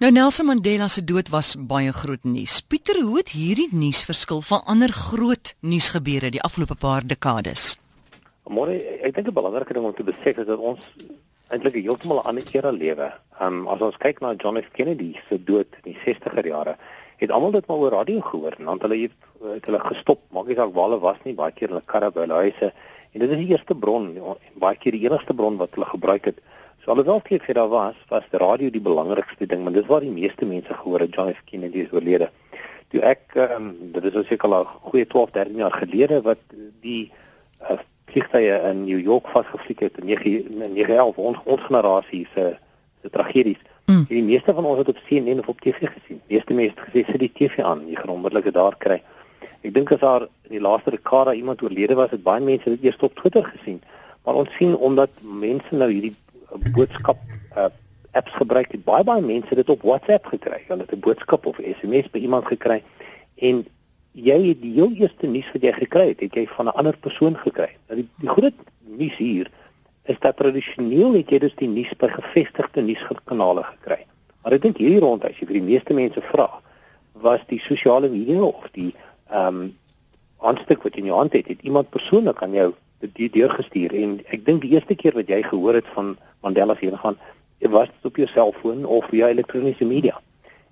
Nou Nelson Mandela se dood was baie groot nuus. Pieter, hoe het hierdie nuus verskil van ander groot nuusgebeure die afgelope paar dekades? Môre, ek dink 'n belangrike ding om te besef is dat ons eintlik 'n heeltemal ander era lewe. Um as ons kyk na John F Kennedy se dood in die 60er jare, het almal dit maar oor radio gehoor en dan hulle het, het hulle gestop, maak nie saak waar hulle was nie, baie keer hulle karre by hulle huise. En dit is die eerste bron, baie keer die enigste bron wat hulle gebruik het So alhoewel dit daar was, was die radio die belangrikste ding, want dit was waar die meeste mense gehoor het John F Kennedy is oorlede. Toe ek ehm um, dit is seker al 'n goeie 12, 13 jaar gelede wat die uh, vliegtye in New York vasgevlieg het in 911 ons ons generasie se se tragedies. Mm. Die meeste van ons het op CNN of op TV gesien. Die meeste mense het gesê sit die TV aan, jy gaan onmiddellik daar kry. Ek dink as daar in die laaste dekade iemand oorlede was, het baie mense dit eers op Twitter gesien. Maar ons sien omdat mense nou hierdie boodskap uh, apps gebruik het baie baie mense dit op WhatsApp gekry. Hulle het 'n boodskap of SMS by iemand gekry en jy het die heel eerste nuus wat jy gekry het, het jy van 'n ander persoon gekry. Nou die, die groot nuus hier is dat tradisioneel het jy dus die nuus by gevestigde nuuskanale gekry. Maar ek dink hier rond as jy vir die meeste mense vra, was die sosiale media of die ehm um, aanstuk wat in jou hand het, het iemand persoonlik aan jou dit deurgestuur en ek dink die eerste keer wat jy gehoor het van Mandela se gaan was dit op jou selfoon of via elektroniese media.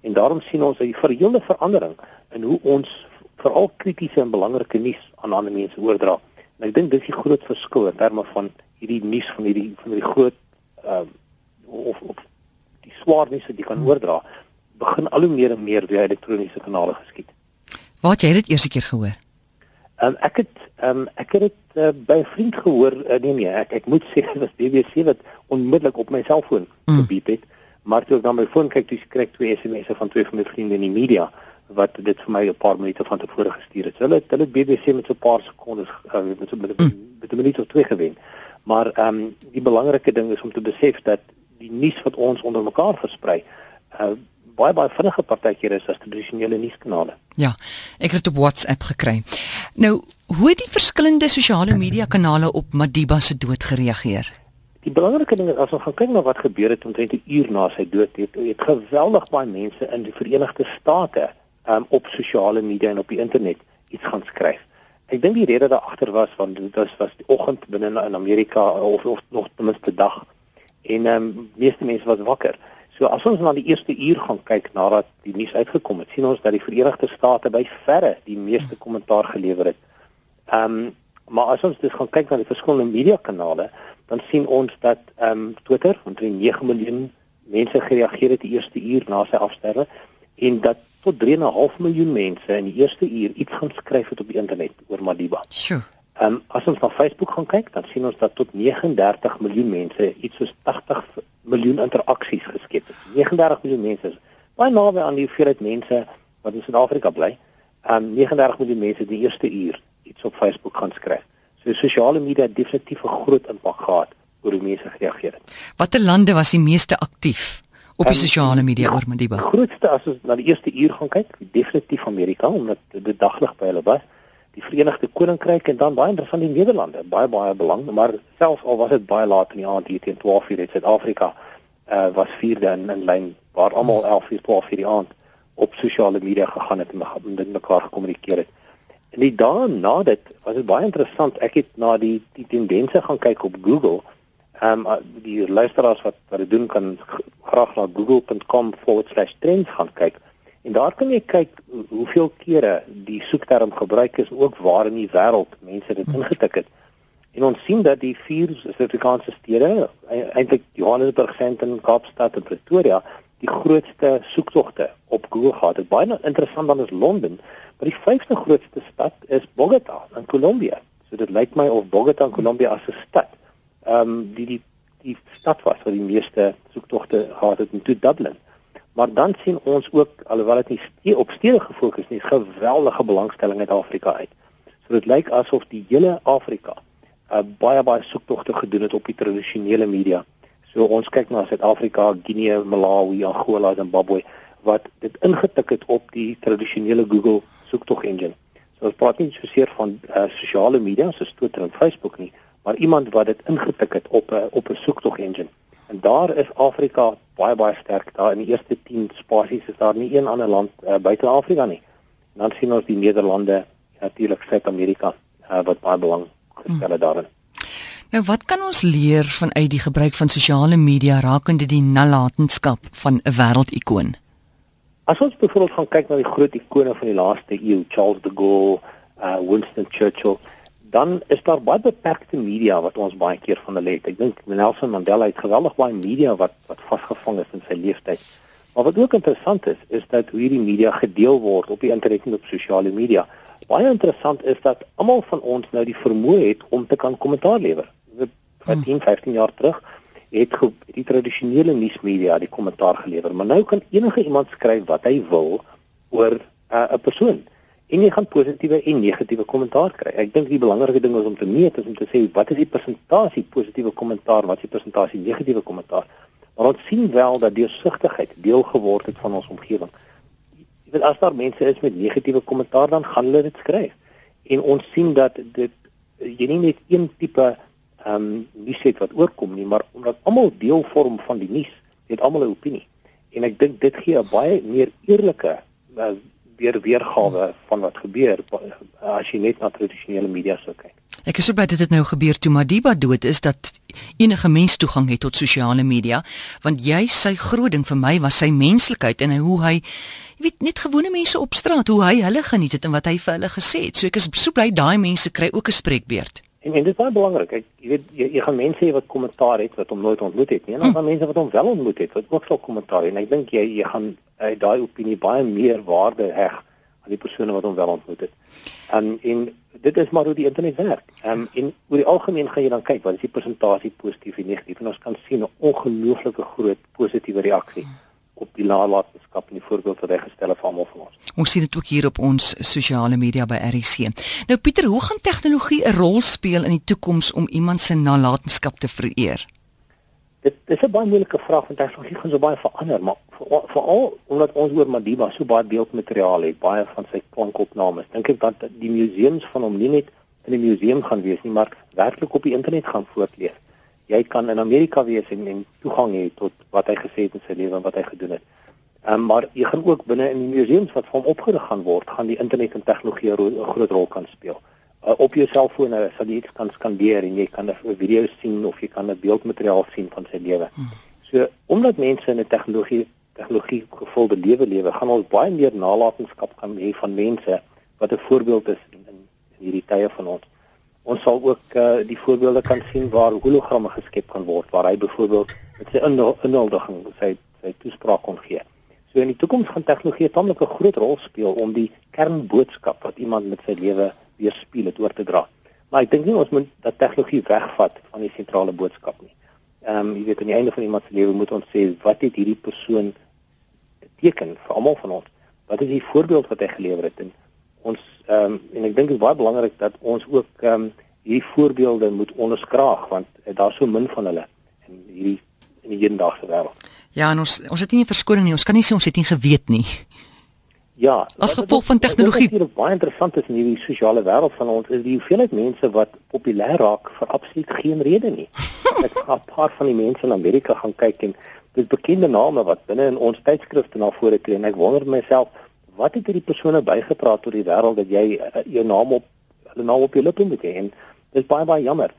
En daarom sien ons 'n verheelde verandering in hoe ons veral kritiese en belangrike nuus aan ander mense oordra. En ek dink dis die groot verskil in terme van hierdie nuus van hierdie van hierdie groot uh, of of die swaar nuus wat jy kan oordra begin al hoe meer en meer via elektroniese kanale geskied. Waar het jy dit eers keer gehoor? Um, ek het um, ek het dit uh, by 'n vriend gehoor uh, nee nee ek ek moet sê dit was BBC wat onmiddellik op my selfoon mm. gebied het maar toe ek dan my foon kyk dis kry ek twee SMS'e van twee van my vriende in die media wat dit vir my 'n paar minute van tevore gestuur het. So hulle hulle het BBC met so 'n paar sekondes uh, met so met, mm. met 'n minuut of twee gewen. Maar ehm um, die belangrike ding is om te besef dat die nuus wat ons onder mekaar versprei uh, baie baie vinniger partykeer is as tradisionele nuuskanale. Ja, ek het dit op WhatsApp gekry. Nou, hoe het die verskillende sosiale media kanale op Madiba se dood gereageer? Die belangrike ding is as ons gaan kyk na wat gebeur het omtrent 'n uur na sy dood, het, het geweldig baie mense in die Verenigde State um, op sosiale media en op die internet iets gaan skryf. Ek dink die rede daar agter was want dit was was die oggend binne in Amerika of, of nog ten minste dag en ehm um, meeste mense was wakker. So as ons na die eerste uur gaan kyk nadat die nuus uitgekom het, sien ons dat die Verenigde State by verre die meeste kommentaar gelewer het. Ehm um, maar as ons dus gaan kyk na die verskillende media kanale, dan sien ons dat ehm um, Twitter omtrent 9 miljoen mense gereageer het die eerste uur na sy afsterwe en dat tot 3.5 miljoen mense in die eerste uur iets gaan skryf het op die internet oor Madiba. Sjoe. Ehm um, as ons na Facebook gaan kyk, dan sien ons dat tot 39 miljoen mense iets soos 80 miljoen interaksies geskep het. 39 miljoen mense. Baie naby aan die hoeveelheid mense wat in Suid-Afrika bly. Um 39 miljoen mense die eerste uur iets op Facebook gaan skryf. So sosiale media het definitief 'n groot impak gehad oor hoe mense gereageer het. Watter lande was die meeste aktief op die um, sosiale media oor Madiba? Die grootste as ons na die eerste uur gaan kyk, definitief Amerika omdat dit daglig by hulle was die Verenigde Koninkryk en dan baie interessant die Nederlande baie baie belang maar selfs al was dit baie laat in die aand hier teen 12 uur het Suid-Afrika uh, was vierde in, in lyn waar almal 11 uur 12 uur die aand op sosiale media gegaan het en met mekaar gekommunikeer het. En die dae na dit was dit baie interessant. Ek het na die die tendense gaan kyk op Google. Ehm um, die luisteraars wat wat dit doen kan graag na google.com/trends gaan kyk. En daar kan jy kyk hoeveel kere die soekterm gebruik is ook waar in die wêreld mense dit ingetik het. En ons sien dat die vier Suid-Afrikaanse stede, e-, eintlik Johannesburg, Sandton, Kaapstad en Pretoria, die grootste soektogte op Google gehad het. Baie interessant dan is Londen, maar die vyfde grootste stad is Bogota in Kolumbia. So dit lyk my of Bogota in Kolumbia as 'n stad, ehm um, die die die stad was wat die meeste soektogte gehad het in toe Dublin. Maar dan sien ons ook alhoewel dit nie ste op stede gefokus nie, geweldige belangstelling uit Afrika uit. So dit lyk asof die hele Afrika uh, baie baie soektogte gedoen het op die tradisionele media. So ons kyk na Suid-Afrika, Guinea, Malawi, Angola, Zimbabwe wat dit ingetik het op die tradisionele Google soektog engine. So ons praat nie soseer van uh, sosiale media soos Twitter en Facebook nie, maar iemand wat dit ingetik het op 'n op 'n soektog engine. En daar is Afrika baie baie sterk. Daar in die eerste 10 spasies is daar nie een ander land uh, buite Afrika nie. En dan sien ons die Nederlande, natuurlik Suid-Amerika uh, wat baie belang gestel het daarin. Nou wat kan ons leer vanuit die gebruik van sosiale media rakende die nalatenskap van 'n wêreldikoon? As ons byvoorbeeld gaan kyk na die groot ikone van die laaste eeu, Charles de Gaulle, uh, Winston Churchill, dan is daar baie beperkte media wat ons baie keer van hulle het. Ek dink Nelson Mandela het geweldig baie media wat wat vasgevang is in sy lewenstyd. Maar wat ook interessant is, is dat hoe hierdie media gedeel word op die internet en op sosiale media. Baie interessant is dat almal van ons nou die vermoë het om te kan kommentaar lewer. Wat 10, 15 jaar terug het die tradisionele nuusmedia die kommentaar gelewer, maar nou kan enige iemand skryf wat hy wil oor uh, 'n uh, persoon en jy gaan positiewe en negatiewe kommentaar kry. Ek dink die belangrike ding is om te meet is om te sê wat is die persentasie positiewe kommentaar, wat is die persentasie negatiewe kommentaar? Maar ons sien wel dat deursigtigheid deel geword het van ons omgewing. Jy weet as daar mense is met negatiewe kommentaar dan gaan hulle dit skryf. En ons sien dat dit jy nie net een tipe ehm um, nuus het wat oorkom nie, maar omdat almal deel vorm van die nuus, het almal 'n opinie. En ek dink dit gee 'n baie meer eerlike uh, weer weergawe van wat gebeur as jy net na tradisionele media sou kyk. Ek is so bly dit het nou gebeur toe Madiba dood is dat enige mens toegang het tot sosiale media want jy sy groot ding vir my was sy menslikheid en hoe hy jy weet net gewone mense op straat hoe hy hulle geniet het en wat hy vir hulle gesê het. So ek is so bly daai mense kry ook 'n spreekbeurt. En, en dit is baie belangrik. Ek jy weet jy, jy gaan mense hê wat kommentaar het wat hom nooit ontmoet het nie. En dan hm. mense wat hom wel ontmoet het wat ook sal kommentaar en ek dink jy jy gaan uh, daai opinie baie meer waarde heg aan die persone wat hom wel ontmoet het. En en dit is maar hoe die internet werk. Ehm um, en oor die algemeen gaan jy dan kyk wat is die persentasie positief en negatief en ons kan sien 'n ongelooflike groot positiewe reaksie op die nalatenskap en die voorbeeld wat hy gestel het vir almal van ons. Ons sien dit ook hier op ons sosiale media by RC. Nou Pieter, hoe gaan tegnologie 'n rol speel in die toekoms om iemand se nalatenskap te vereer? Dit dis 'n baie moeilike vraag want tegnologie gaan so baie verander, maar veral omdat ons oor Madiba so baie beeldmateriaal het, baie van sy klankopnames. Dink ek dat die museums van hom nie net in die museum gaan wees nie, maar werklik op die internet gaan voortleef jy kan in Amerika wees en, en toegang hê tot wat hy gesê het in sy lewe en wat hy gedoen het. Um, maar jy gaan ook binne in die museums wat vir hom opgerig gaan word, gaan die internet en tegnologie 'n groot rol kan speel. Uh, op jou selfoon uh, sal jy iets kan skandeer en jy kan 'n video sien of jy kan 'n beeldmateriaal sien van sy lewe. Hmm. So omdat mense in 'n tegnologie tegnologie gevulde lewe lewe, gaan ons baie meer nalatenskap kan hê van mense wat 'n voorbeeld is in, in hierdie tye van ons. Ons sal ook uh, die voorbeelde kan sien waar hologramme geskep kan word waar hy byvoorbeeld met sy inhuldiging sy sy toespraak kon gee. So in die toekoms gaan tegnologie 'n tamelike groot rol speel om die kernboodskap wat iemand met sy lewe weerspieël het oor te dra. Maar ek dink nie ons moet dat tegnologie wegvat van die sentrale boodskap nie. Ehm um, jy weet aan die einde van iemand se lewe moet ons sê wat het hierdie persoon beteken vir almal van ons? Wat is die voorbeeld wat hy gelewer het en ons ehm um, en ek dink dit is baie belangrik dat ons ook ehm um, hierdie voorbeelde moet onderskraag want uh, daar's so min van hulle in hierdie in die hedendaagse wêreld. Ja, en ons ons het nie 'n verskoning nie. Ons kan nie sê ons het nie geweet nie. Ja, as gevolg van tegnologie. Wat baie interessant is in hierdie sosiale wêreld van ons is die hoeveelheid mense wat populêr raak vir absoluut geen rede nie. ek gaan 'n paar van die mense in Amerika gaan kyk en dis bekende name wat binne in ons tydskrifte na vore tree en ek wonder myself wat het hierdie persone bygepraat tot die wêreld dat jy uh, jou naam op hulle naam op jou lippe moet hê en dit is baie baie jammer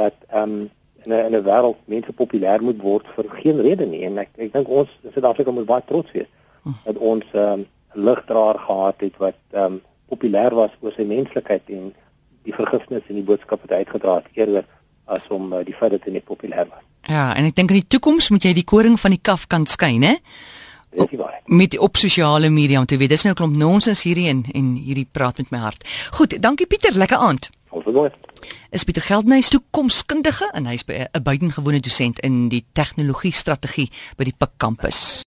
dat ehm um, in 'n in 'n wêreld mense populêr moet word vir geen rede nie en ek ek dink ons in Suid-Afrika moet baie trots wees dat ons ehm um, ligdraer gehad het wat ehm um, populêr was oor sy menslikheid en die vergifnis en die boodskap wat hy uitgedra het eerder as om uh, die feit dat hy populêr was. Ja, en ek dink in die toekoms moet jy die koring van die kaf kan skyn, hè? Dis nie waar. Met op sosiale media om te weet dis nou 'n klomp nonsens hierdie en en hierdie praat met my hart. Goed, dankie Pieter, lekker aand. Alsoos. Is Pieter Geldnys toekomskundige en hy's 'n buitengewone dosent in die tegnologie strategie by die PIK kampus.